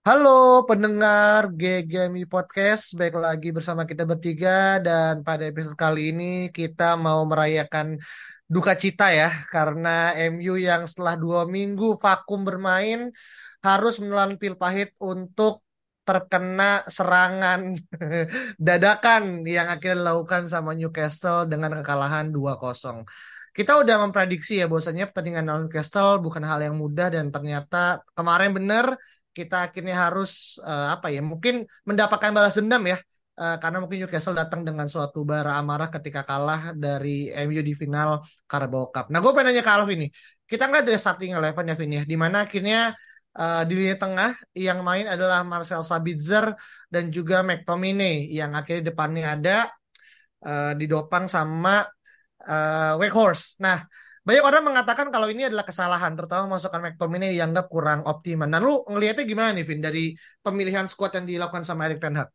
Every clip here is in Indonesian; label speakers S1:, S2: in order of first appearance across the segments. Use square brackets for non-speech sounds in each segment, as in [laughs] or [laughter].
S1: Halo pendengar GGMI Podcast, baik lagi bersama kita bertiga. Dan pada episode kali ini kita mau merayakan duka cita ya. Karena MU yang setelah dua minggu vakum bermain harus menelan pil pahit untuk terkena serangan [laughs] dadakan yang akhirnya dilakukan sama Newcastle dengan kekalahan 2-0. Kita udah memprediksi ya bahwasanya pertandingan Newcastle bukan hal yang mudah dan ternyata kemarin bener kita akhirnya harus uh, apa ya mungkin mendapatkan balas dendam ya uh, karena mungkin Newcastle datang dengan suatu bara amarah ketika kalah dari MU di final Carabao Cup. Nah gue pengen nanya ke Alvin nih, kita nggak dari starting eleven ya Vin ya, di mana akhirnya uh, di lini tengah yang main adalah Marcel Sabitzer dan juga McTominay yang akhirnya depannya ada uh, didopang sama uh, Weghorst. Nah banyak orang mengatakan kalau ini adalah kesalahan, terutama masukan McTominay dianggap kurang optimal. Nah, lu ngelihatnya gimana nih, Vin, dari pemilihan squad yang dilakukan sama Erik Ten Hag?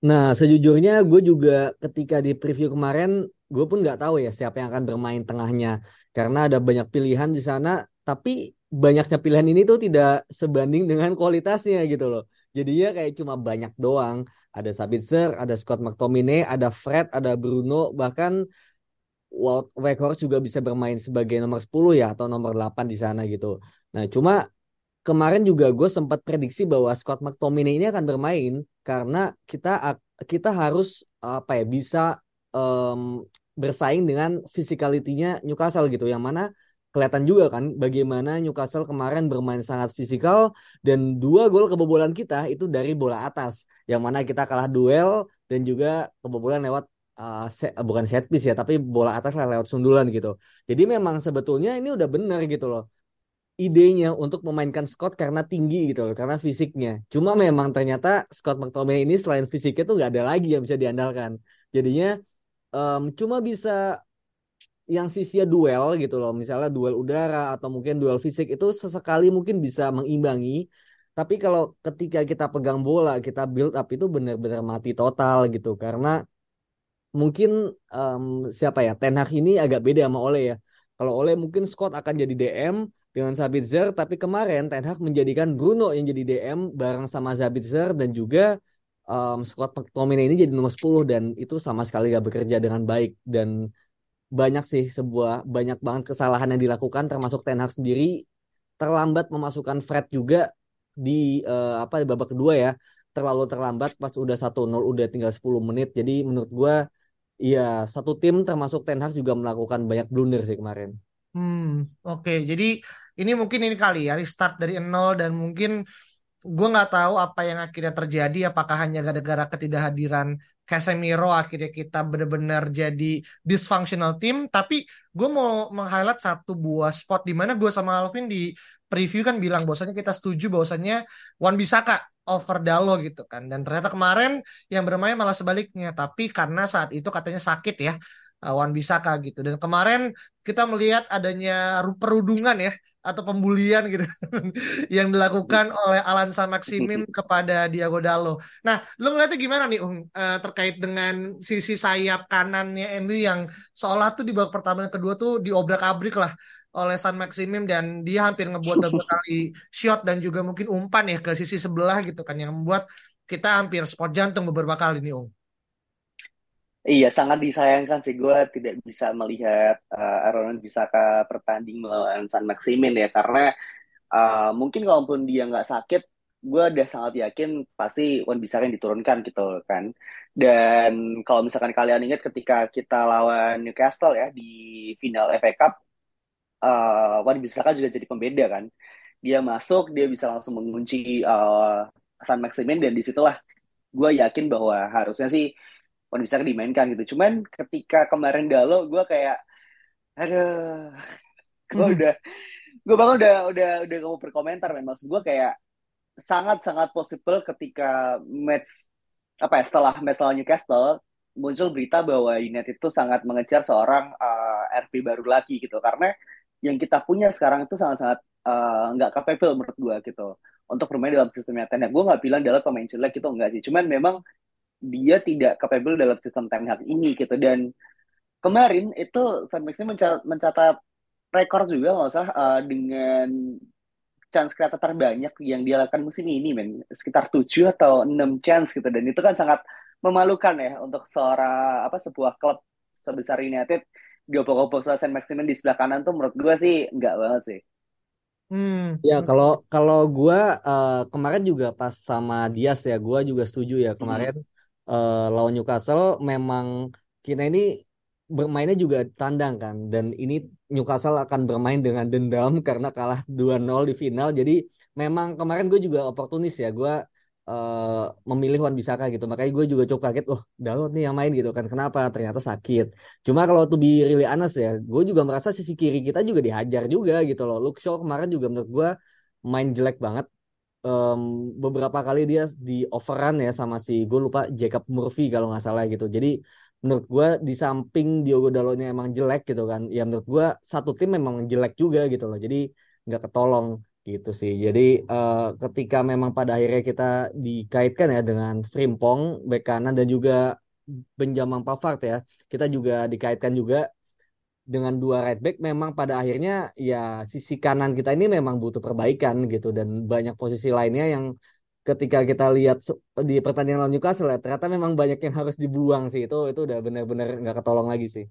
S2: Nah, sejujurnya gue juga ketika di preview kemarin, gue pun nggak tahu ya siapa yang akan bermain tengahnya. Karena ada banyak pilihan di sana, tapi banyaknya pilihan ini tuh tidak sebanding dengan kualitasnya gitu loh. Jadinya kayak cuma banyak doang. Ada Sabitzer, ada Scott McTominay, ada Fred, ada Bruno, bahkan Walt Weghorst juga bisa bermain sebagai nomor 10 ya atau nomor 8 di sana gitu. Nah, cuma kemarin juga gue sempat prediksi bahwa Scott McTominay ini akan bermain karena kita kita harus apa ya bisa um, bersaing dengan physicality-nya Newcastle gitu yang mana kelihatan juga kan bagaimana Newcastle kemarin bermain sangat fisikal dan dua gol kebobolan kita itu dari bola atas yang mana kita kalah duel dan juga kebobolan lewat uh, se bukan set piece ya tapi bola atas lah lewat sundulan gitu. Jadi memang sebetulnya ini udah benar gitu loh idenya untuk memainkan Scott karena tinggi gitu loh karena fisiknya. Cuma memang ternyata Scott McTominay ini selain fisiknya tuh nggak ada lagi yang bisa diandalkan. Jadinya um, cuma bisa yang sisia duel gitu loh misalnya duel udara atau mungkin duel fisik itu sesekali mungkin bisa mengimbangi. Tapi kalau ketika kita pegang bola kita build up itu benar-benar mati total gitu. Karena mungkin um, siapa ya Ten Hag ini agak beda sama Ole ya. Kalau Ole mungkin Scott akan jadi DM dengan Sabitzer, tapi kemarin Ten Hag menjadikan Bruno yang jadi DM bareng sama Sabitzer dan juga um, Scott McTominay ini jadi nomor 10 dan itu sama sekali gak bekerja dengan baik. Dan banyak sih sebuah banyak banget kesalahan yang dilakukan termasuk Ten Hag sendiri terlambat memasukkan Fred juga di uh, apa di babak kedua ya. Terlalu terlambat pas udah 1-0 udah tinggal 10 menit. Jadi menurut gue Iya, satu tim termasuk Ten Hag juga melakukan banyak blunder sih kemarin.
S1: Hmm, oke. Okay. Jadi ini mungkin ini kali ya restart dari nol dan mungkin gue nggak tahu apa yang akhirnya terjadi. Apakah hanya gara-gara ketidakhadiran Casemiro akhirnya kita benar-benar jadi dysfunctional team. Tapi gue mau meng-highlight satu buah spot di mana gue sama Alvin di preview kan bilang bahwasanya kita setuju bahwasanya Wan Bisaka over Dalo gitu kan. Dan ternyata kemarin yang bermain malah sebaliknya. Tapi karena saat itu katanya sakit ya uh, Wan Bisaka gitu. Dan kemarin kita melihat adanya perundungan ya atau pembulian gitu [laughs] yang dilakukan oleh Alan Maximim [laughs] kepada Diago Dalo. Nah, lu ngeliatnya gimana nih Um uh, terkait dengan sisi sayap kanannya MU yang seolah tuh di babak pertama dan kedua tuh diobrak-abrik lah oleh San Maximim dan dia hampir ngebuat beberapa kali shot dan juga mungkin umpan ya ke sisi sebelah gitu kan yang membuat kita hampir spot jantung beberapa kali nih Ung.
S3: Iya, sangat disayangkan sih gue tidak bisa melihat uh, Aaron bisa ke pertanding melawan San Maximin ya karena uh, mungkin kalaupun dia nggak sakit, gue udah sangat yakin pasti Wan bisa yang diturunkan gitu kan. Dan kalau misalkan kalian ingat ketika kita lawan Newcastle ya di final FA Cup, uh, Wan Bisaka juga jadi pembeda kan. Dia masuk, dia bisa langsung mengunci uh, San Maximin dan di situlah gue yakin bahwa harusnya sih Wan Bisaka dimainkan gitu. Cuman ketika kemarin Dalo, gue kayak, aduh, [laughs] gue udah gue bahkan udah udah udah gak mau berkomentar memang maksud gue kayak sangat sangat possible ketika match apa ya setelah match lawan Newcastle muncul berita bahwa United itu sangat mengejar seorang uh, RP baru lagi gitu karena yang kita punya sekarang itu sangat-sangat nggak uh, capable menurut gue gitu. Untuk bermain dalam sistemnya Ten Hag. Gue nggak bilang dalam pemain jelek gitu enggak sih, cuman memang dia tidak capable dalam sistem Ten ini gitu. Dan kemarin itu Sam mencatat, mencatat rekor juga nggak usah uh, dengan chance creator terbanyak yang dia lakukan musim ini men. Sekitar 7 atau 6 chance gitu. Dan itu kan sangat memalukan ya untuk seorang apa sebuah klub sebesar United gobok-gobok Saint Maximin di sebelah kanan tuh menurut gue sih enggak banget sih.
S2: Hmm. Ya kalau kalau gue uh, kemarin juga pas sama Dias ya gue juga setuju ya kemarin hmm. uh, lawan Newcastle memang kita ini bermainnya juga tandang kan dan ini Newcastle akan bermain dengan dendam karena kalah 2-0 di final jadi memang kemarin gue juga oportunis ya gue uh, memilih Wan Bisaka gitu. Makanya gue juga cukup kaget oh Dalot nih yang main gitu kan. Kenapa? Ternyata sakit. Cuma kalau tuh be really honest ya gue juga merasa sisi kiri kita juga dihajar juga gitu loh. Luke Shaw kemarin juga menurut gue main jelek banget. Um, beberapa kali dia di overrun ya sama si gue lupa Jacob Murphy kalau nggak salah gitu. Jadi menurut gue di samping Diogo Dalotnya emang jelek gitu kan ya menurut gue satu tim memang jelek juga gitu loh. Jadi nggak ketolong gitu sih. Jadi uh, ketika memang pada akhirnya kita dikaitkan ya dengan Frimpong bek kanan dan juga Benjamin Pavard ya, kita juga dikaitkan juga dengan dua right back. Memang pada akhirnya ya sisi kanan kita ini memang butuh perbaikan gitu dan banyak posisi lainnya yang ketika kita lihat di pertandingan lawan Newcastle ya, ternyata memang banyak yang harus dibuang sih itu itu udah benar-benar nggak ketolong lagi sih.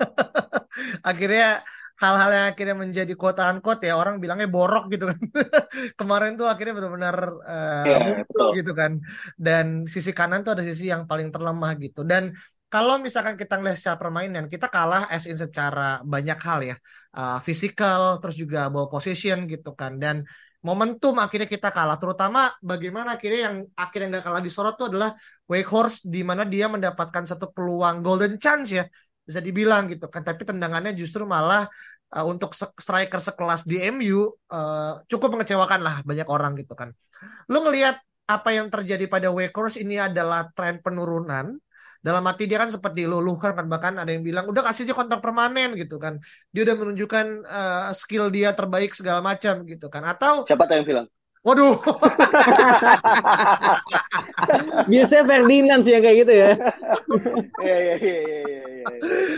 S2: [laughs]
S1: Akhirnya hal-hal yang akhirnya menjadi quote quote ya orang bilangnya borok gitu kan. [laughs] Kemarin tuh akhirnya benar-benar uh, yeah, muncul gitu kan. Dan sisi kanan tuh ada sisi yang paling terlemah gitu. Dan kalau misalkan kita ngelihat secara permainan kita kalah as in secara banyak hal ya. Uh, physical terus juga ball position gitu kan. Dan momentum akhirnya kita kalah. Terutama bagaimana akhirnya yang akhirnya nggak kalah disorot tuh adalah Wakehorse di mana dia mendapatkan satu peluang golden chance ya bisa dibilang gitu kan tapi tendangannya justru malah uh, untuk striker sekelas di MU uh, cukup mengecewakan lah banyak orang gitu kan. Lu ngelihat apa yang terjadi pada Wakers? Ini adalah tren penurunan. Dalam arti dia kan seperti diluluhkan kan bahkan ada yang bilang udah kasih aja kontrak permanen gitu kan. Dia udah menunjukkan uh, skill dia terbaik segala macam gitu kan. Atau
S3: siapa tuh yang bilang
S1: Waduh. [laughs]
S2: Biasanya Ferdinand sih yang kayak gitu ya.
S3: Iya iya iya iya iya.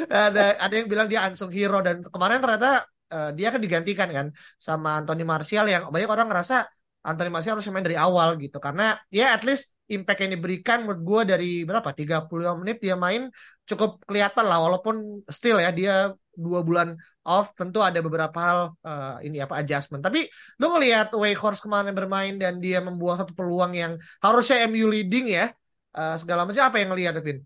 S1: Ada ada yang bilang dia unsung hero dan kemarin ternyata uh, dia kan digantikan kan sama Anthony Martial yang banyak orang ngerasa Anthony Martial harus main dari awal gitu karena ya at least impact yang diberikan menurut gue dari berapa 30 menit dia main cukup kelihatan lah walaupun still ya dia dua bulan off tentu ada beberapa hal uh, ini apa adjustment tapi lu ngelihat Wakehorse kemarin bermain dan dia membuang satu peluang yang harusnya MU leading ya uh, segala macam apa yang ngelihat Vin?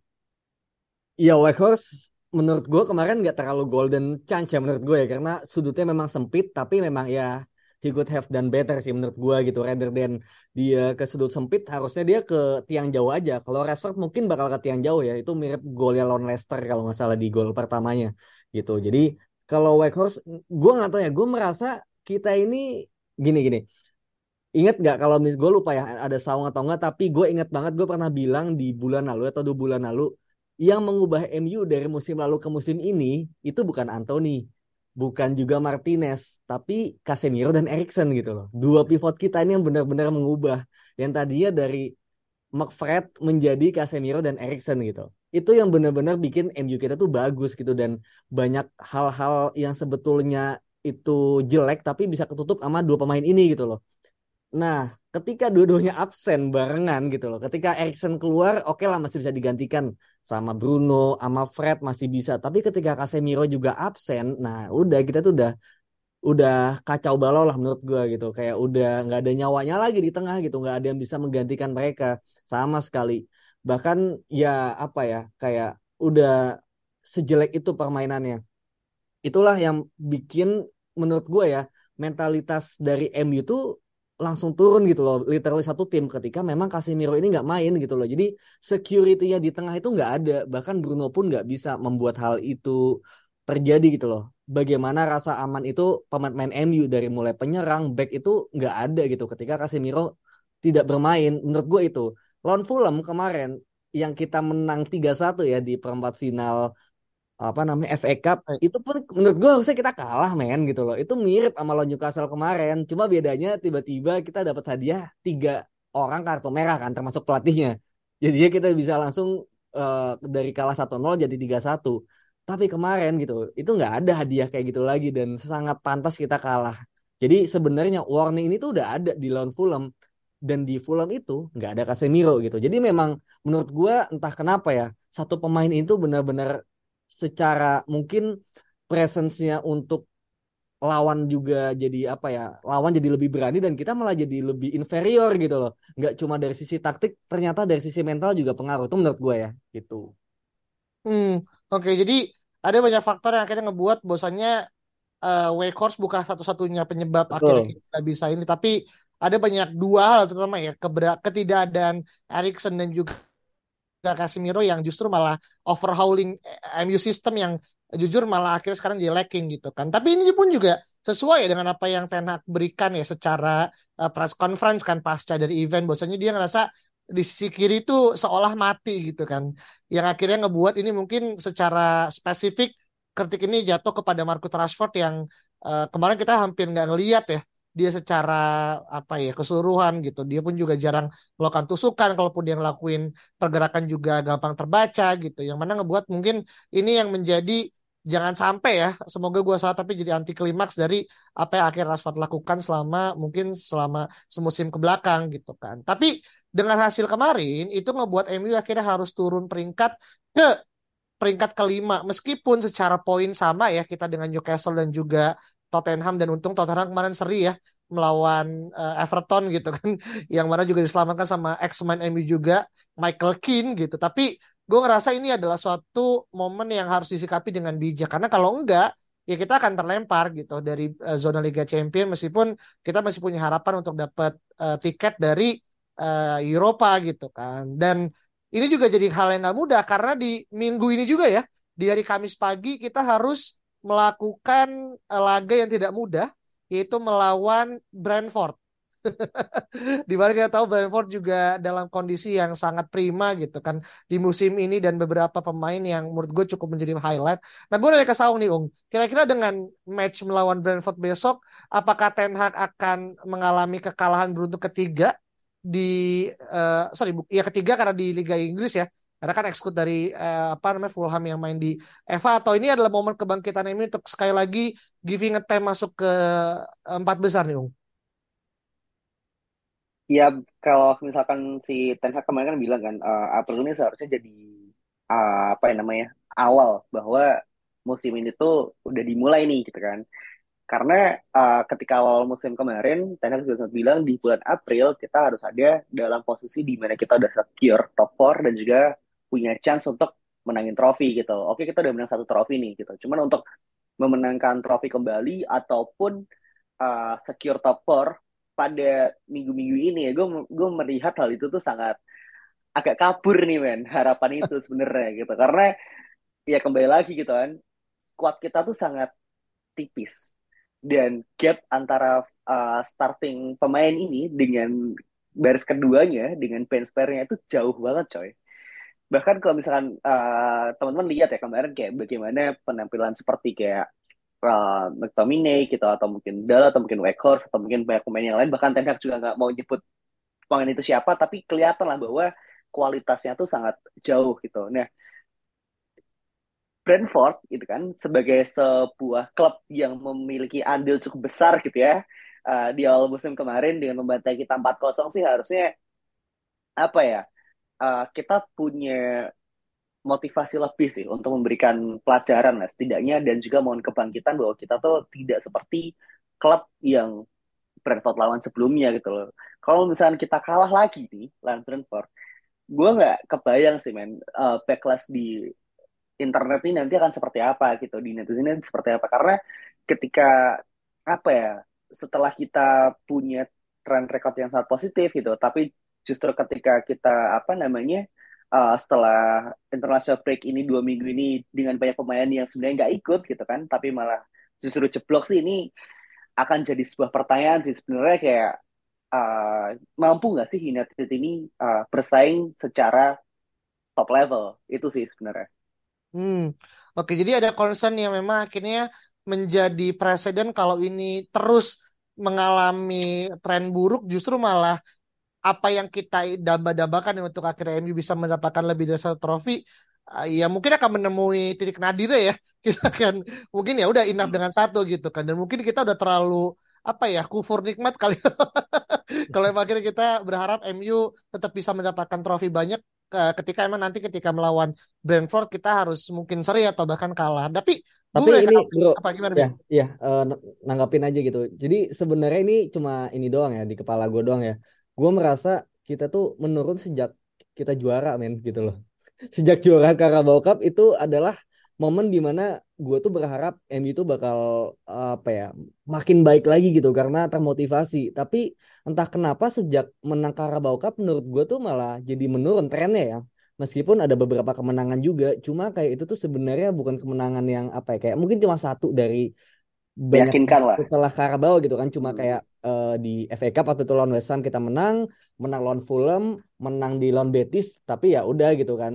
S2: Iya Wakehorse menurut gue kemarin nggak terlalu golden chance ya menurut gue ya karena sudutnya memang sempit tapi memang ya he could have done better sih menurut gue gitu. Rather than dia ke sudut sempit harusnya dia ke tiang jauh aja. Kalau Rashford mungkin bakal ke tiang jauh ya. Itu mirip golnya lawan Leicester kalau nggak salah di gol pertamanya gitu. Jadi kalau Wakehorse gue nggak tahu ya. Gue merasa kita ini gini gini. Ingat nggak kalau mis gue lupa ya ada saung atau enggak tapi gue ingat banget gue pernah bilang di bulan lalu atau dua bulan lalu yang mengubah MU dari musim lalu ke musim ini itu bukan Anthony bukan juga Martinez, tapi Casemiro dan Erikson gitu loh. Dua pivot kita ini yang benar-benar mengubah. Yang tadinya dari McFred menjadi Casemiro dan Erikson gitu. Itu yang benar-benar bikin MU kita tuh bagus gitu dan banyak hal-hal yang sebetulnya itu jelek tapi bisa ketutup sama dua pemain ini gitu loh. Nah, ketika dua-duanya absen barengan gitu loh. Ketika Erikson keluar, oke okay lah masih bisa digantikan sama Bruno, sama Fred masih bisa. Tapi ketika Casemiro juga absen, nah udah kita tuh udah udah kacau balau lah menurut gue gitu. Kayak udah nggak ada nyawanya lagi di tengah gitu, nggak ada yang bisa menggantikan mereka sama sekali. Bahkan ya apa ya, kayak udah sejelek itu permainannya. Itulah yang bikin menurut gue ya mentalitas dari MU tuh langsung turun gitu loh. Literally satu tim ketika memang Casemiro ini nggak main gitu loh. Jadi security-nya di tengah itu nggak ada. Bahkan Bruno pun nggak bisa membuat hal itu terjadi gitu loh. Bagaimana rasa aman itu pemain-pemain MU dari mulai penyerang back itu nggak ada gitu ketika Casemiro tidak bermain. Menurut gue itu. Lawan Fulham kemarin yang kita menang 3-1 ya di perempat final apa namanya FA Cup itu pun menurut gue harusnya kita kalah men gitu loh. Itu mirip sama lawan Newcastle kemarin. Cuma bedanya tiba-tiba kita dapat hadiah tiga orang kartu merah kan termasuk pelatihnya. Jadinya kita bisa langsung uh, dari kalah 1-0 jadi 3-1 tapi kemarin gitu itu nggak ada hadiah kayak gitu lagi dan sangat pantas kita kalah. Jadi sebenarnya warning ini tuh udah ada di lawan Fulham. Dan di Fulham itu nggak ada Casemiro gitu. Jadi memang menurut gue entah kenapa ya satu pemain itu benar-benar secara mungkin presence-nya untuk lawan juga jadi apa ya lawan jadi lebih berani dan kita malah jadi lebih inferior gitu loh. Nggak cuma dari sisi taktik ternyata dari sisi mental juga pengaruh itu menurut gue ya gitu.
S1: Hmm oke. Jadi ada banyak faktor yang akhirnya ngebuat bosannya uh, Wakehorse bukan satu-satunya penyebab Betul. akhirnya kita bisa ini tapi ada banyak dua hal terutama ya ketidakadaan Erikson dan juga Casemiro yang justru malah overhauling eh, MU system yang jujur malah akhirnya sekarang jadi lacking gitu kan. Tapi ini pun juga sesuai dengan apa yang Ten Hag berikan ya secara uh, press conference kan pasca dari event. Bahwasanya dia ngerasa di sisi kiri itu seolah mati gitu kan. Yang akhirnya ngebuat ini mungkin secara spesifik kritik ini jatuh kepada Marcus Rashford yang uh, kemarin kita hampir nggak ngeliat ya dia secara apa ya keseluruhan gitu. Dia pun juga jarang melakukan tusukan kalaupun dia ngelakuin pergerakan juga gampang terbaca gitu. Yang mana ngebuat mungkin ini yang menjadi jangan sampai ya semoga gue salah tapi jadi anti klimaks dari apa yang akhir Rashford lakukan selama mungkin selama semusim ke belakang gitu kan. Tapi dengan hasil kemarin itu ngebuat MU akhirnya harus turun peringkat ke peringkat kelima. Meskipun secara poin sama ya kita dengan Newcastle dan juga Tottenham dan untung Tottenham kemarin seri ya melawan uh, Everton gitu kan. [laughs] Yang mana juga diselamatkan sama ex main MU juga Michael Keane gitu. Tapi gue ngerasa ini adalah suatu momen yang harus disikapi dengan bijak. Karena kalau enggak ya kita akan terlempar gitu dari uh, zona Liga Champions meskipun kita masih punya harapan untuk dapat uh, tiket dari uh, Eropa gitu kan. Dan ini juga jadi hal yang nggak mudah karena di minggu ini juga ya di hari Kamis pagi kita harus melakukan eh, laga yang tidak mudah yaitu melawan Brentford. [laughs] di mana kita tahu Brentford juga dalam kondisi yang sangat prima gitu kan di musim ini dan beberapa pemain yang menurut gue cukup menjadi highlight. Nah gue nanya ke Saung nih Ung, kira-kira dengan match melawan Brentford besok, apakah Ten Hag akan mengalami kekalahan beruntung ketiga di uh, sorry ya ketiga karena di Liga Inggris ya karena kan ekskut dari uh, apa namanya Fulham yang main di Eva atau ini adalah momen kebangkitan ini untuk sekali lagi giving a time masuk ke empat besar nih Ung.
S3: Ya kalau misalkan si Ten Hag kemarin kan bilang kan uh, April ini seharusnya jadi uh, apa ya namanya awal bahwa musim ini tuh udah dimulai nih gitu kan. Karena uh, ketika awal musim kemarin, Ten Hag sempat bilang di bulan April kita harus ada dalam posisi di mana kita udah secure top 4 dan juga punya chance untuk menangin trofi gitu. Oke kita udah menang satu trofi nih gitu. Cuman untuk memenangkan trofi kembali ataupun uh, secure top 4 pada minggu-minggu ini ya gue gue melihat hal itu tuh sangat agak kabur nih men harapan itu [laughs] sebenarnya gitu karena ya kembali lagi gitu kan squad kita tuh sangat tipis dan gap antara uh, starting pemain ini dengan baris keduanya dengan bench itu jauh banget coy bahkan kalau misalkan uh, teman-teman lihat ya kemarin kayak bagaimana penampilan seperti kayak uh, McTominay gitu atau mungkin Dala atau mungkin Weghorst atau mungkin banyak pemain yang lain bahkan Ten Hag juga nggak mau nyebut pemain itu siapa tapi kelihatan lah bahwa kualitasnya tuh sangat jauh gitu. Nah, Brentford gitu kan sebagai sebuah klub yang memiliki andil cukup besar gitu ya uh, di awal musim kemarin dengan membantai kita 4-0 sih harusnya apa ya uh, kita punya motivasi lebih sih untuk memberikan pelajaran lah setidaknya dan juga mohon kebangkitan bahwa kita tuh tidak seperti klub yang Brentford lawan sebelumnya gitu loh. Kalau misalnya kita kalah lagi nih lawan Brentford, gue nggak kebayang sih men uh, backlash di internet ini nanti akan seperti apa gitu di netizen ini seperti apa karena ketika apa ya setelah kita punya trend record yang sangat positif gitu tapi justru ketika kita apa namanya uh, setelah international break ini dua minggu ini dengan banyak pemain yang sebenarnya nggak ikut gitu kan tapi malah justru jeblok sih ini akan jadi sebuah pertanyaan sih sebenarnya kayak uh, mampu nggak sih United ini uh, bersaing secara top level itu sih sebenarnya.
S1: Hmm, oke. Jadi ada concern yang memang akhirnya menjadi presiden kalau ini terus mengalami tren buruk, justru malah apa yang kita damba-dambakan untuk akhirnya MU bisa mendapatkan lebih dari satu trofi, uh, ya mungkin akan menemui titik nadir ya. [laughs] Kita akan mungkin ya udah enough dengan satu gitu kan. Dan mungkin kita udah terlalu apa ya kufur nikmat kali. [laughs] Kalau akhirnya kita berharap MU tetap bisa mendapatkan trofi banyak ketika emang nanti ketika melawan Brentford kita harus mungkin seri atau bahkan kalah. Tapi
S2: tapi ini bro apa gimana ya ya uh, nanggapin aja gitu. Jadi sebenarnya ini cuma ini doang ya di kepala gue doang ya gue merasa kita tuh menurun sejak kita juara men gitu loh [laughs] sejak juara Carabao Cup itu adalah momen di mana gue tuh berharap MU itu bakal apa ya makin baik lagi gitu karena termotivasi tapi entah kenapa sejak menang Carabao Cup menurut gue tuh malah jadi menurun trennya ya meskipun ada beberapa kemenangan juga cuma kayak itu tuh sebenarnya bukan kemenangan yang apa ya kayak mungkin cuma satu dari
S3: banyak lah.
S2: setelah Carabao gitu kan cuma hmm. kayak uh, di FA Cup waktu itu lawan West Ham kita menang menang lawan Fulham menang di lawan Betis tapi ya udah gitu kan.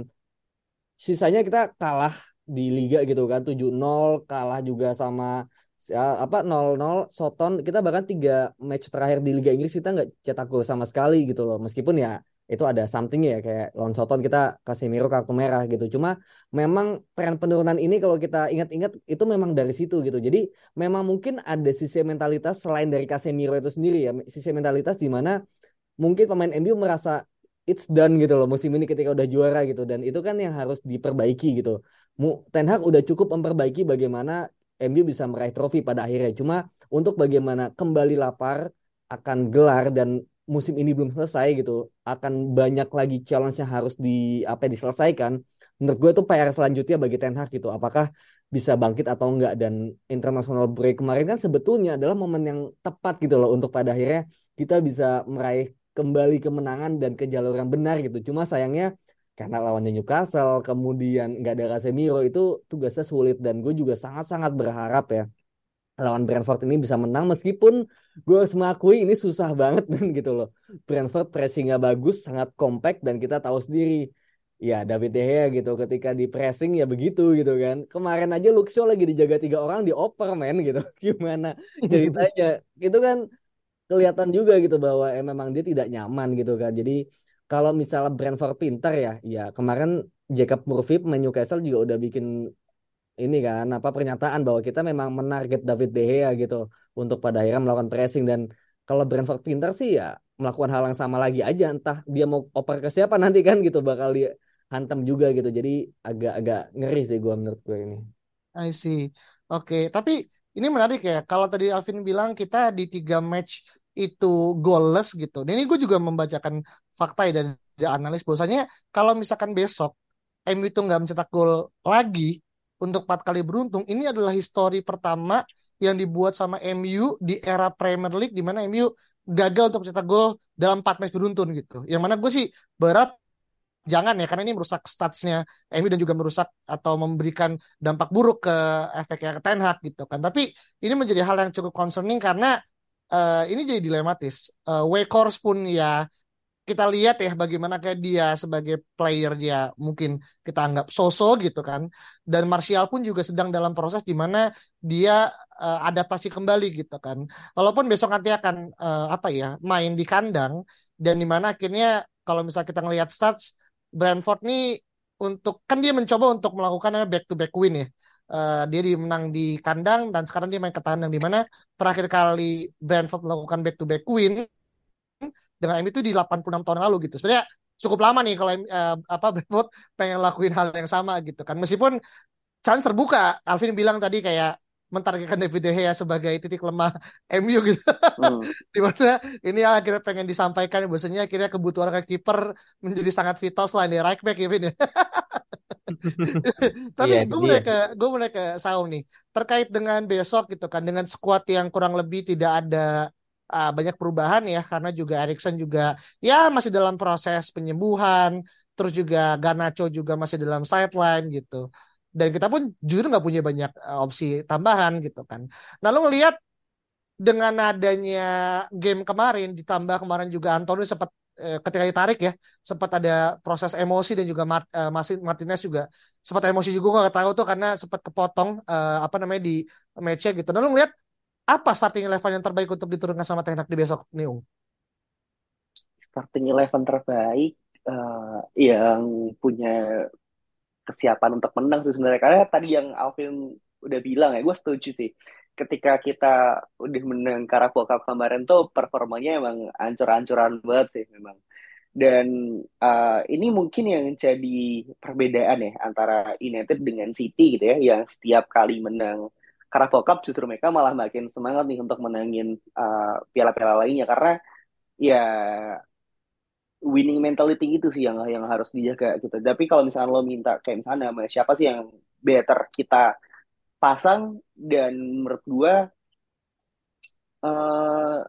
S2: Sisanya kita kalah di liga gitu kan 7-0 kalah juga sama ya, apa 0-0 Soton. Kita bahkan tiga match terakhir di Liga Inggris kita nggak cetak gol sama sekali gitu loh. Meskipun ya itu ada something ya kayak lawan Soton kita kasih miru kartu merah gitu. Cuma memang tren penurunan ini kalau kita ingat-ingat itu memang dari situ gitu. Jadi memang mungkin ada sisi mentalitas selain dari Casemiro itu sendiri ya. Sisi mentalitas di mana mungkin pemain MU merasa it's done gitu loh musim ini ketika udah juara gitu. Dan itu kan yang harus diperbaiki gitu. Ten Hag udah cukup memperbaiki bagaimana MU bisa meraih trofi pada akhirnya. Cuma untuk bagaimana kembali lapar akan gelar dan musim ini belum selesai gitu, akan banyak lagi challenge yang harus di apa diselesaikan. Menurut gue itu PR selanjutnya bagi Ten Hag gitu. Apakah bisa bangkit atau enggak dan international break kemarin kan sebetulnya adalah momen yang tepat gitu loh untuk pada akhirnya kita bisa meraih kembali kemenangan dan ke jalur yang benar gitu. Cuma sayangnya karena lawannya Newcastle kemudian nggak ada Casemiro itu tugasnya sulit dan gue juga sangat-sangat berharap ya lawan Brentford ini bisa menang meskipun gue harus mengakui ini susah banget [laughs] dan gitu loh. Brentford pressingnya bagus sangat compact dan kita tahu sendiri. Ya David De Gea gitu ketika di pressing ya begitu gitu kan. Kemarin aja Luxio lagi dijaga tiga orang di oper men gitu. [laughs] Gimana ceritanya? [laughs] Itu kan kelihatan juga gitu bahwa eh, memang dia tidak nyaman gitu kan. Jadi kalau misalnya Brentford pinter ya, ya kemarin Jacob Murphy Newcastle juga udah bikin ini kan apa pernyataan bahwa kita memang menarget David De Gea gitu untuk pada akhirnya melakukan pressing dan kalau Brentford pinter sih ya melakukan hal yang sama lagi aja entah dia mau oper ke siapa [laughs] nanti kan gitu bakal dia hantam juga gitu jadi agak-agak ngeri sih gue menurut gue ini.
S1: I see. Oke, okay. tapi ini menarik ya. Kalau tadi Alvin bilang kita di tiga match itu goalless gitu. Dan ini gue juga membacakan fakta ya dari analis bahwasanya kalau misalkan besok MU itu nggak mencetak gol lagi untuk empat kali beruntung, ini adalah histori pertama yang dibuat sama MU di era Premier League di mana MU gagal untuk mencetak gol dalam empat match beruntun gitu. Yang mana gue sih berharap jangan ya karena ini merusak statsnya MU dan juga merusak atau memberikan dampak buruk ke efeknya ke Ten Hag gitu kan. Tapi ini menjadi hal yang cukup concerning karena uh, ini jadi dilematis. Uh, Wakehorse pun ya kita lihat ya bagaimana kayak dia sebagai player dia mungkin kita anggap so-so gitu kan. Dan Martial pun juga sedang dalam proses di mana dia uh, adaptasi kembali gitu kan. Walaupun besok nanti akan uh, apa ya main di kandang dan di mana akhirnya kalau misalnya kita ngelihat stats Brentford nih untuk kan dia mencoba untuk melakukan back to back win ya. Uh, dia dimenang di kandang dan sekarang dia main ke di mana terakhir kali Brentford melakukan back to back win dengan MU itu di 86 tahun lalu gitu. Sebenarnya cukup lama nih kalau uh, apa [laughs] Brentford pengen lakuin hal yang sama gitu kan. Meskipun chance terbuka. Alvin bilang tadi kayak mentargetkan David De Gea sebagai titik lemah [laughs] MU gitu. Hmm. [laughs] Di mana ini akhirnya pengen disampaikan bahwasanya akhirnya kebutuhan kiper menjadi sangat vital selain di right back ya Vin ya. Tapi iya, gue mulai ke gue mulai ke Saung nih terkait dengan besok gitu kan dengan skuad yang kurang lebih tidak ada uh, banyak perubahan ya karena juga Erikson juga ya masih dalam proses penyembuhan terus juga Garnacho juga masih dalam sideline gitu dan kita pun jujur nggak punya banyak uh, opsi tambahan gitu kan. Nah lo ngelihat dengan adanya game kemarin ditambah kemarin juga Antonio sempat uh, ketika ditarik ya sempat ada proses emosi dan juga Mart, Martinez juga sempat emosi juga nggak tahu tuh karena sempat kepotong apa namanya di matchnya gitu. Nah lo ngelihat apa starting eleven yang terbaik untuk diturunkan sama Tenak di besok nih
S3: Starting eleven terbaik uh, yang punya kesiapan untuk menang sih sebenarnya. Karena tadi yang Alvin udah bilang ya gue setuju sih. Ketika kita udah menang Carabao Cup kemarin tuh performanya emang ancur-ancuran banget sih memang. Dan uh, ini mungkin yang jadi perbedaan ya antara United dengan City gitu ya yang setiap kali menang Carabao Cup justru mereka malah makin semangat nih untuk menangin uh, piala-piala lainnya karena ya winning mentality itu sih yang yang harus dijaga gitu. Tapi kalau misalnya lo minta kayak misalnya sama siapa sih yang better kita pasang dan menurut gua uh,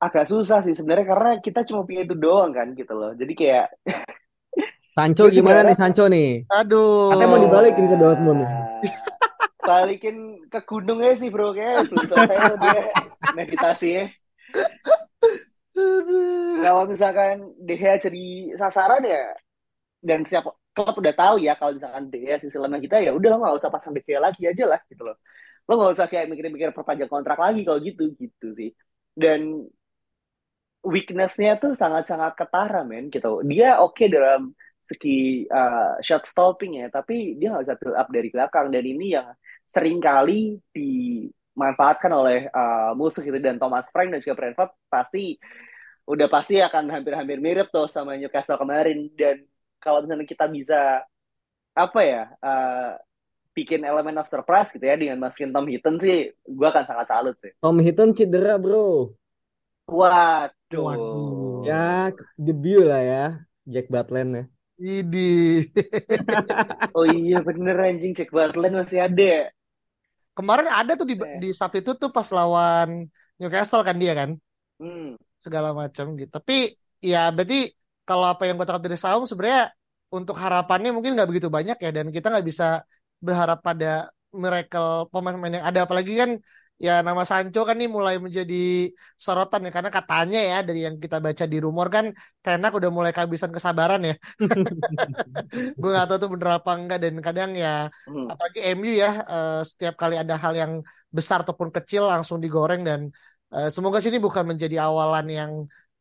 S3: agak susah sih sebenarnya karena kita cuma punya itu doang kan gitu loh. Jadi kayak
S2: Sancho gimana nih Sancho nih?
S1: Aduh.
S2: Katanya mau dibalikin ke Dortmund. [laughs]
S3: Balikin ke gunungnya sih bro kayak. Selesai [laughs] dia meditasi ya. Kalau misalkan De Gea jadi sasaran ya dan siapa klub udah tahu ya kalau misalkan De Gea sisi lemah kita ya udah lo nggak usah pasang De Gea lagi aja lah gitu loh. Lo nggak usah kayak mikir-mikir perpanjang kontrak lagi kalau gitu gitu sih. Dan weaknessnya tuh sangat-sangat ketara men gitu. Dia oke okay dalam segi uh, shot stopping ya tapi dia nggak bisa build up dari belakang. Dan ini yang sering kali dimanfaatkan oleh uh, musuh gitu. Dan Thomas Frank dan juga Brentford pasti udah pasti akan hampir-hampir mirip tuh sama Newcastle kemarin. Dan kalau misalnya kita bisa apa ya uh, bikin elemen of surprise gitu ya dengan masukin Tom Hinton sih gue akan sangat salut sih.
S2: Tom Hinton cedera bro.
S3: Waduh,
S1: waduh.
S2: ya debut lah ya Jack Butland ya
S1: Idi. [laughs]
S3: oh iya bener anjing Jack Butland masih ada
S1: Kemarin ada tuh di, eh. di substitute tuh pas lawan Newcastle kan dia kan?
S3: Hmm
S1: segala macam gitu. Tapi ya berarti kalau apa yang gue tangkap dari Saum sebenarnya untuk harapannya mungkin nggak begitu banyak ya dan kita nggak bisa berharap pada miracle pemain-pemain yang ada apalagi kan ya nama Sancho kan nih mulai menjadi sorotan ya karena katanya ya dari yang kita baca di rumor kan Tenak udah mulai kehabisan kesabaran ya. [laughs] gue nggak tahu tuh bener apa enggak dan kadang ya hmm. apalagi MU ya uh, setiap kali ada hal yang besar ataupun kecil langsung digoreng dan Uh, semoga sini bukan menjadi awalan yang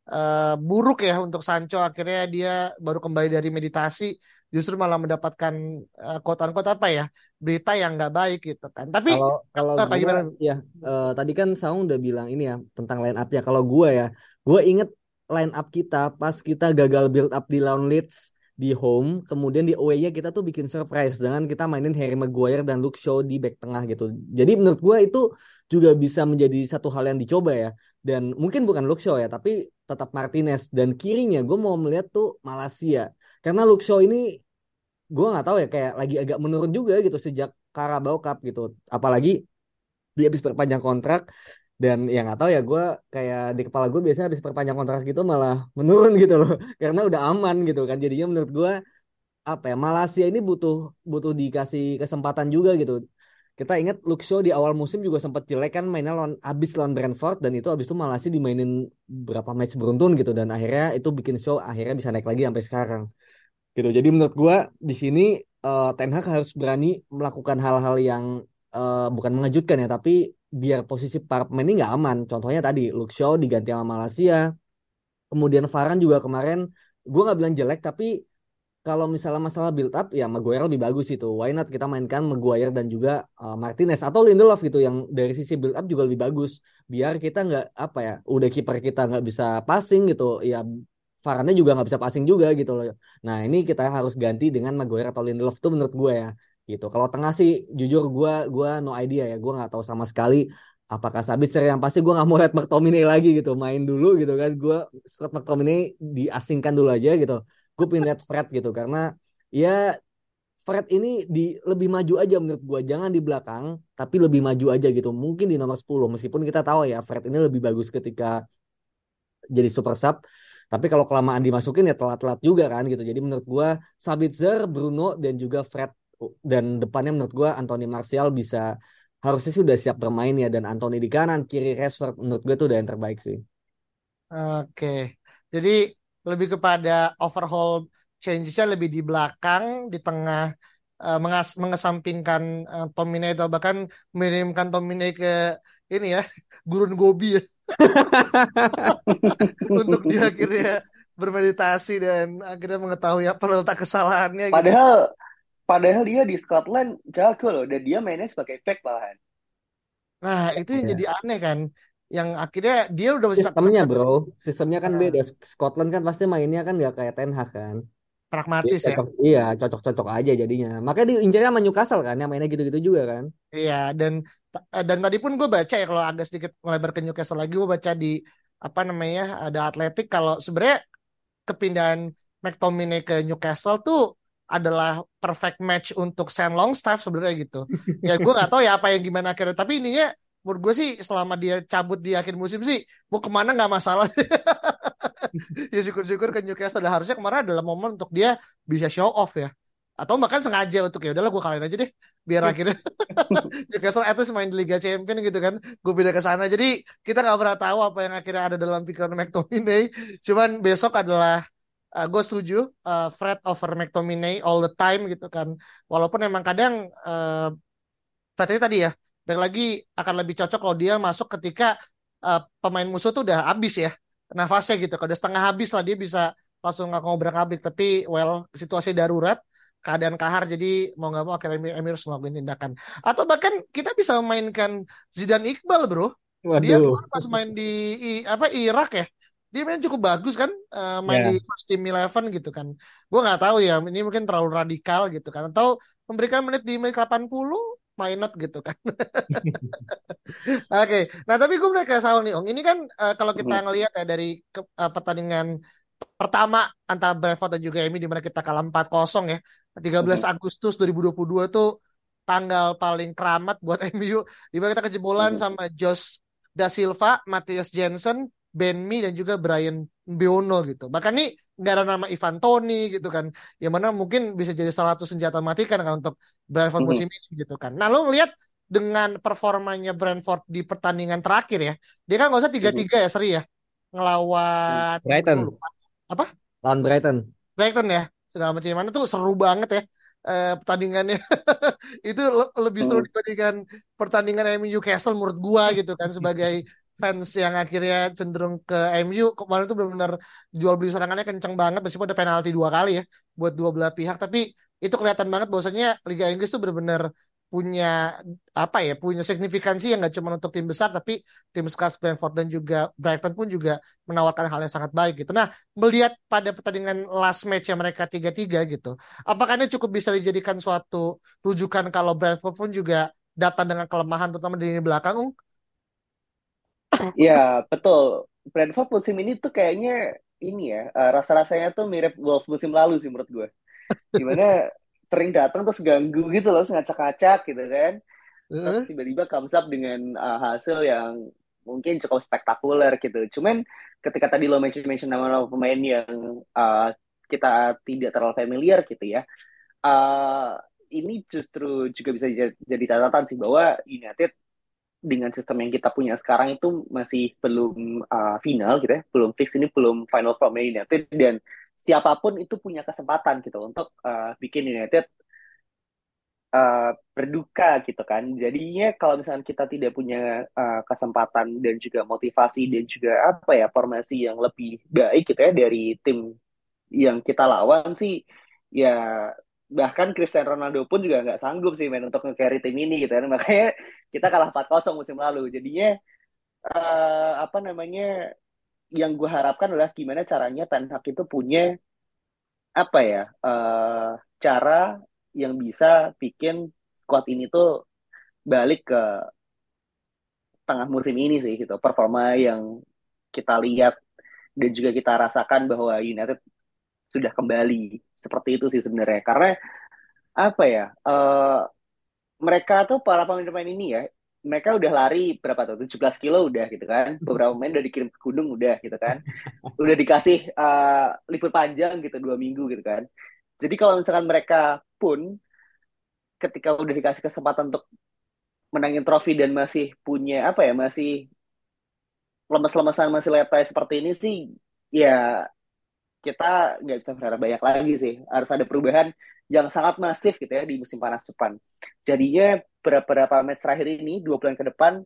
S1: uh, buruk ya untuk Sancho. Akhirnya dia baru kembali dari meditasi, justru malah mendapatkan uh, quote apa ya berita yang nggak baik gitu kan. Tapi
S2: kalau kalau apa, gua, ya uh, tadi kan Saung udah bilang ini ya tentang line up ya. Kalau gue ya, gue inget line up kita pas kita gagal build up di lawan Leeds di home, kemudian di away-nya kita tuh bikin surprise dengan kita mainin Harry Maguire dan Luke Shaw di back tengah gitu. Jadi menurut gue itu juga bisa menjadi satu hal yang dicoba ya. Dan mungkin bukan Luke Shaw ya, tapi tetap Martinez dan kirinya gue mau melihat tuh Malaysia. Karena Luke Shaw ini gue nggak tahu ya kayak lagi agak menurun juga gitu sejak Carabao Cup gitu. Apalagi dia habis perpanjang kontrak dan ya nggak tahu ya gue kayak di kepala gue biasanya habis perpanjang kontrak gitu malah menurun gitu loh. [laughs] Karena udah aman gitu kan. Jadinya menurut gue apa ya Malaysia ini butuh butuh dikasih kesempatan juga gitu. Kita ingat Luke Shaw di awal musim juga sempat jelek kan mainnya lawan abis lawan Brentford dan itu abis itu Malaysia dimainin berapa match beruntun gitu. Dan akhirnya itu bikin show akhirnya bisa naik lagi sampai sekarang gitu jadi menurut gue di sini uh, Ten Hag harus berani melakukan hal-hal yang uh, bukan mengejutkan ya tapi biar posisi para pemain ini nggak aman. Contohnya tadi Luke Shaw diganti sama Malaysia. Kemudian Varane juga kemarin gue nggak bilang jelek tapi kalau misalnya masalah build up ya Maguire lebih bagus itu. Why not kita mainkan Maguire dan juga uh, Martinez atau Lindelof gitu yang dari sisi build up juga lebih bagus. Biar kita nggak apa ya, udah kiper kita nggak bisa passing gitu. Ya Varane juga nggak bisa passing juga gitu loh. Nah ini kita harus ganti dengan Maguire atau Lindelof tuh menurut gue ya gitu. Kalau tengah sih jujur gue gua no idea ya, gue nggak tahu sama sekali apakah Sabitzer yang pasti gue nggak mau lihat McTominay lagi gitu, main dulu gitu kan. Gue Scott McTominay diasingkan dulu aja gitu. Gue pengen lihat Fred gitu karena ya Fred ini di lebih maju aja menurut gue, jangan di belakang tapi lebih maju aja gitu. Mungkin di nomor 10 meskipun kita tahu ya Fred ini lebih bagus ketika jadi super sub. Tapi kalau kelamaan dimasukin ya telat-telat juga kan gitu. Jadi menurut gue Sabitzer, Bruno dan juga Fred dan depannya menurut gue Anthony Martial bisa harusnya sih udah siap bermain ya dan Anthony di kanan kiri Rashford menurut gue tuh udah yang terbaik sih.
S1: Oke, jadi lebih kepada overhaul changesnya lebih di belakang, di tengah uh, mengas mengesampingkan uh, Tomine atau bahkan mengirimkan Tomine ke ini ya [laughs] gurun gobi ya [laughs] untuk dia akhirnya bermeditasi dan akhirnya mengetahui apa letak kesalahannya.
S3: Gitu. Padahal padahal dia di Scotland jago loh dan dia mainnya sebagai back malahan.
S1: Nah itu yang ya. jadi aneh kan yang akhirnya dia udah
S2: sistemnya bro sistemnya kan nah. beda Scotland kan pasti mainnya kan nggak kayak Ten Hag kan
S1: pragmatis ya
S2: iya cocok-cocok aja jadinya makanya diincarnya sama Newcastle kan yang mainnya gitu-gitu juga kan
S1: iya dan dan tadi pun gue baca ya kalau agak sedikit melebar ke Newcastle lagi gue baca di apa namanya ada Atletik kalau sebenarnya kepindahan McTominay ke Newcastle tuh adalah perfect match untuk Sam Longstaff sebenarnya gitu. [laughs] Ya gue nggak tahu ya apa yang gimana akhirnya tapi ininya menurut gue sih selama dia cabut di akhir musim sih mau ke mana nggak masalah. [laughs] Ya syukur-syukur ke Newcastle. Harusnya kemarin adalah momen untuk dia bisa show off ya atau bahkan sengaja untuk ya udahlah gue kalahin aja deh biar akhirnya [laughs] Newcastle itu main di Liga Champion gitu kan. Gue pindah ke sana. Jadi kita nggak pernah tahu apa yang akhirnya ada dalam pikiran McTominay. Cuman besok adalah uh, gue setuju uh, Fred over McTominay all the time gitu kan. Walaupun emang kadang uh, Fred ini tadi ya dan lagi akan lebih cocok kalau dia masuk ketika uh, pemain musuh tuh udah habis ya nafasnya gitu. Kalau udah setengah habis lah dia bisa langsung nggak ngobrol abrik. Tapi well situasi darurat, keadaan kahar jadi mau nggak mau akhirnya Emir, harus melakukan tindakan. Atau bahkan kita bisa memainkan Zidane Iqbal bro. Waduh. Dia pas main di i, apa Irak ya. Dia main cukup bagus kan uh, main yeah. di first team eleven gitu kan. Gue nggak tahu ya ini mungkin terlalu radikal gitu kan atau memberikan menit di menit 80 why not gitu kan. [laughs] Oke, okay. nah tapi gue mulai ke Saul nih, Ong. Ini kan uh, kalau kita mm-hmm. ngelihat ya dari ke, uh, pertandingan pertama antara Brentford dan juga Emi di mana kita kalah 4-0 ya. 13 hmm. Agustus 2022 tuh tanggal paling keramat buat [laughs] MU. Di mana kita kejebolan hmm. sama Josh Da Silva, Matthias Jensen, Ben Mi dan juga Brian Biono gitu. Bahkan nih nggak ada nama Ivan Toni gitu kan. Yang mana mungkin bisa jadi salah satu senjata matikan kan untuk Brentford musim mm-hmm. ini gitu kan. Nah lo ngeliat dengan performanya Brentford di pertandingan terakhir ya. Dia kan nggak usah tiga-tiga ya seri ya. Ngelawan
S2: Brighton.
S1: Apa?
S2: Lawan Brighton.
S1: Brighton ya. Segala macam. Mana tuh seru banget ya eh, pertandingannya. [laughs] Itu lebih seru mm. dibandingkan pertandingan MU Newcastle menurut gua gitu kan [laughs] sebagai fans yang akhirnya cenderung ke MU kemarin tuh benar-benar jual beli serangannya kenceng banget meskipun ada penalti dua kali ya buat dua belah pihak. Tapi itu kelihatan banget bahwasanya Liga Inggris tuh benar-benar punya apa ya punya signifikansi yang nggak cuma untuk tim besar tapi tim sekelas Brentford dan juga Brighton pun juga menawarkan hal yang sangat baik gitu. Nah melihat pada pertandingan last match yang mereka tiga-tiga gitu, apakah ini cukup bisa dijadikan suatu rujukan kalau Brentford pun juga datang dengan kelemahan terutama di belakang,
S3: Ya, betul. Brentford musim ini tuh kayaknya ini ya, uh, rasa-rasanya tuh mirip Wolves musim lalu sih menurut gue. Gimana sering datang terus ganggu gitu loh, ngacak-ngacak gitu kan. Terus tiba-tiba comes up dengan uh, hasil yang mungkin cukup spektakuler gitu. Cuman ketika tadi lo mention-mention nama-nama pemain yang uh, kita tidak terlalu familiar gitu ya, uh, ini justru juga bisa jadi catatan sih bahwa United dengan sistem yang kita punya sekarang itu masih belum uh, final gitu ya, belum fix ini belum final from United dan siapa pun itu punya kesempatan gitu untuk uh, bikin United uh, berduka gitu kan. Jadinya kalau misalnya kita tidak punya uh, kesempatan dan juga motivasi dan juga apa ya formasi yang lebih baik gitu ya dari tim yang kita lawan sih ya bahkan Cristiano Ronaldo pun juga nggak sanggup sih main untuk nge-carry tim ini gitu kan [laughs] makanya kita kalah 4-0 musim lalu jadinya uh, apa namanya yang gue harapkan adalah gimana caranya Ten Hag itu punya apa ya uh, cara yang bisa bikin squad ini tuh balik ke tengah musim ini sih gitu. Performa yang kita lihat dan juga kita rasakan bahwa United sudah kembali. Seperti itu sih sebenarnya. Karena apa ya uh, mereka tuh para pemain-pemain ini ya mereka udah lari berapa tuh? 17 kilo udah gitu kan. Beberapa pemain udah dikirim ke gunung udah gitu kan. [laughs] Udah dikasih uh, libur panjang gitu dua minggu gitu kan. Jadi kalau misalkan mereka pun ketika udah dikasih kesempatan untuk menangin trofi dan masih punya apa ya masih lemes-lemesan masih letai seperti ini sih ya kita nggak bisa berharap banyak lagi sih. Harus ada perubahan yang sangat masif gitu ya di musim panas depan. Jadinya beberapa match terakhir ini dua bulan ke depan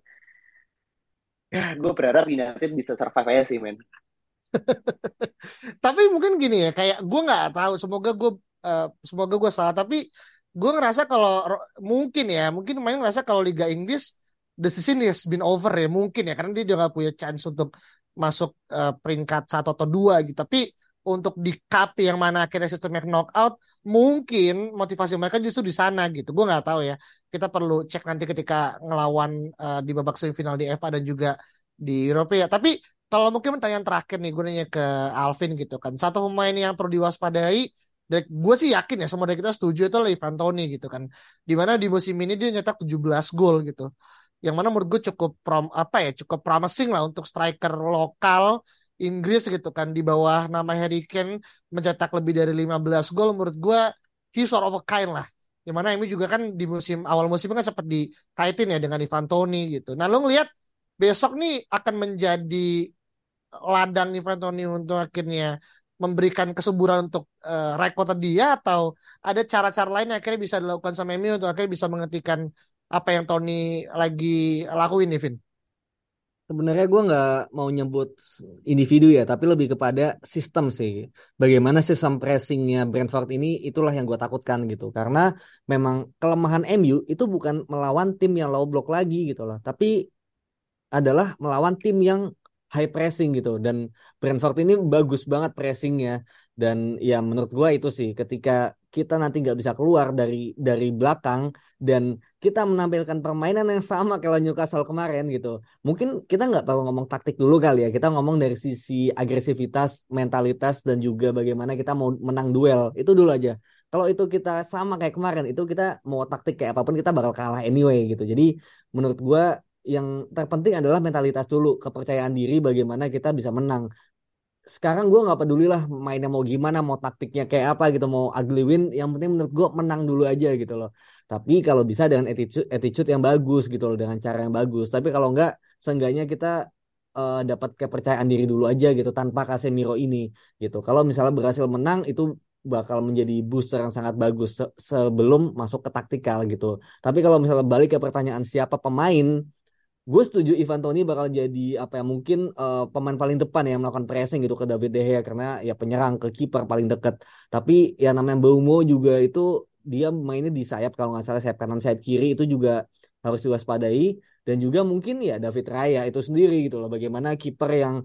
S3: ya gue berharap United bisa survive aja sih men. [laughs]
S1: Tapi mungkin gini ya kayak gue nggak tahu semoga gue uh, semoga gue salah tapi gue ngerasa kalau mungkin ya mungkin main ngerasa kalau Liga Inggris the season has been over ya mungkin ya karena dia udah gak punya chance untuk masuk uh, peringkat satu atau dua gitu. Tapi untuk di cup yang mana akhirnya sistemnya knockout mungkin motivasi mereka justru di sana gitu. Gue nggak tahu ya. Kita perlu cek nanti ketika ngelawan uh, di babak semifinal di FA dan juga di Eropa ya. Tapi kalau mungkin pertanyaan terakhir nih gue nanya ke Alvin gitu kan. Satu pemain yang perlu diwaspadai gue sih yakin ya semua dari kita setuju itu Ivan Toni gitu kan. Di mana di musim ini dia nyetak 17 gol gitu. Yang mana menurut gue cukup prom apa ya cukup promising lah untuk striker lokal Inggris gitu kan di bawah nama Harry Kane mencetak lebih dari 15 gol menurut gue he sort of a kind lah yang mana ini juga kan di musim awal musim kan sempat dikaitin ya dengan Ivan Toni gitu nah lo ngeliat besok nih akan menjadi ladang Ivan Toni untuk akhirnya memberikan kesuburan untuk uh, rekor dia atau ada cara-cara lain yang akhirnya bisa dilakukan sama Emi untuk akhirnya bisa menghentikan apa yang Tony lagi lakuin nih Vin?
S2: Sebenarnya gue nggak mau nyebut individu ya, tapi lebih kepada sistem sih. Bagaimana sistem pressingnya Brentford ini, itulah yang gue takutkan gitu. Karena memang kelemahan MU itu bukan melawan tim yang low block lagi gitu loh, tapi adalah melawan tim yang high pressing gitu dan Brentford ini bagus banget pressingnya dan ya menurut gue itu sih ketika kita nanti nggak bisa keluar dari dari belakang dan kita menampilkan permainan yang sama kayak Newcastle kemarin gitu. Mungkin kita nggak perlu ngomong taktik dulu kali ya. Kita ngomong dari sisi agresivitas mentalitas dan juga bagaimana kita mau menang duel. Itu dulu aja. Kalau itu kita sama kayak kemarin itu kita mau taktik kayak apa pun kita bakal kalah anyway gitu. Jadi menurut gue yang terpenting adalah mentalitas dulu, kepercayaan diri bagaimana kita bisa menang. Sekarang gue nggak peduli lah mainnya mau gimana, mau taktiknya kayak apa gitu, mau ugly win, yang penting menurut gue menang dulu aja gitu loh. Tapi kalau bisa dengan attitude, attitude yang bagus gitu loh, dengan cara yang bagus. Tapi kalau nggak, seenggaknya kita uh, dapat kepercayaan diri dulu aja gitu, tanpa Casemiro ini gitu. Kalau misalnya berhasil menang, itu bakal menjadi booster yang sangat bagus se sebelum masuk ke taktikal gitu. Tapi kalau misalnya balik ke pertanyaan siapa pemain gue setuju Ivan Toni bakal jadi apa ya mungkin uh, pemain paling depan ya yang melakukan pressing gitu ke David De Gea karena ya penyerang ke kiper paling dekat. Tapi ya namanya Baumo juga itu dia mainnya di sayap kalau nggak salah sayap kanan sayap kiri itu juga harus diwaspadai dan juga mungkin ya David Raya itu sendiri gitu loh bagaimana kiper yang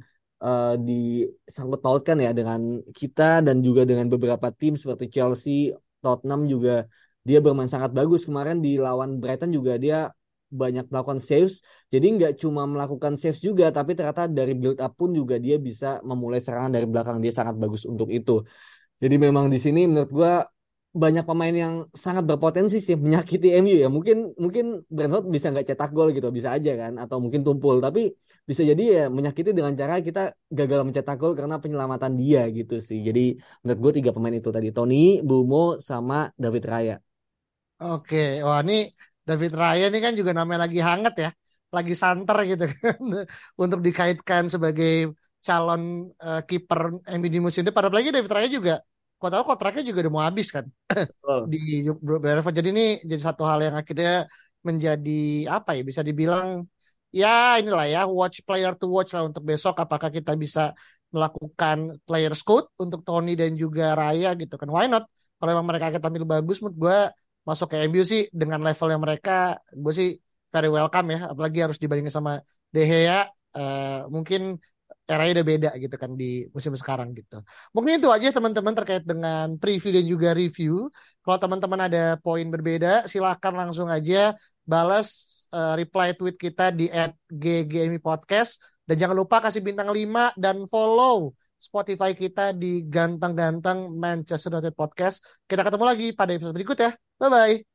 S2: uh, disangkut pautkan ya dengan kita dan juga dengan beberapa tim seperti Chelsea, Tottenham juga dia bermain sangat bagus kemarin di lawan Brighton juga dia banyak melakukan saves. Jadi nggak cuma melakukan saves juga, tapi ternyata dari build up pun juga dia bisa memulai serangan dari belakang. Dia sangat bagus untuk itu. Jadi memang di sini menurut gue banyak pemain yang sangat berpotensi sih menyakiti [laughs] MU ya. Mungkin mungkin Brentford bisa nggak cetak gol gitu, bisa aja kan, atau mungkin tumpul. Tapi bisa jadi ya menyakiti dengan cara kita gagal mencetak gol karena penyelamatan dia gitu sih. Jadi menurut gue tiga pemain itu tadi Tony, Bumo, sama David Raya.
S1: Oke, wah ini David Raya ini kan juga namanya lagi hangat ya, lagi santer gitu kan [laughs] untuk dikaitkan sebagai calon uh, kiper MU di musim depan. Apalagi David Raya juga, kau tahu kontraknya juga udah mau habis kan oh. [laughs] di Brentford. Jadi ini jadi satu hal yang akhirnya menjadi apa ya bisa dibilang ya inilah ya watch player to watch lah untuk besok apakah kita bisa melakukan player scout untuk Tony dan juga Raya gitu kan why not kalau memang mereka akan tampil bagus menurut gue masuk ke MU sih dengan levelnya mereka gue sih very welcome ya apalagi harus dibandingin sama De Gea uh, mungkin eranya udah beda gitu kan di musim sekarang gitu. Mungkin itu aja teman-teman terkait dengan preview dan juga review. Kalau teman-teman ada poin berbeda silahkan langsung aja balas uh, reply tweet kita di @ggmi podcast dan jangan lupa kasih bintang 5 dan follow Spotify kita di ganteng-ganteng Manchester United Podcast. Kita ketemu lagi pada episode berikut ya. Bye-bye.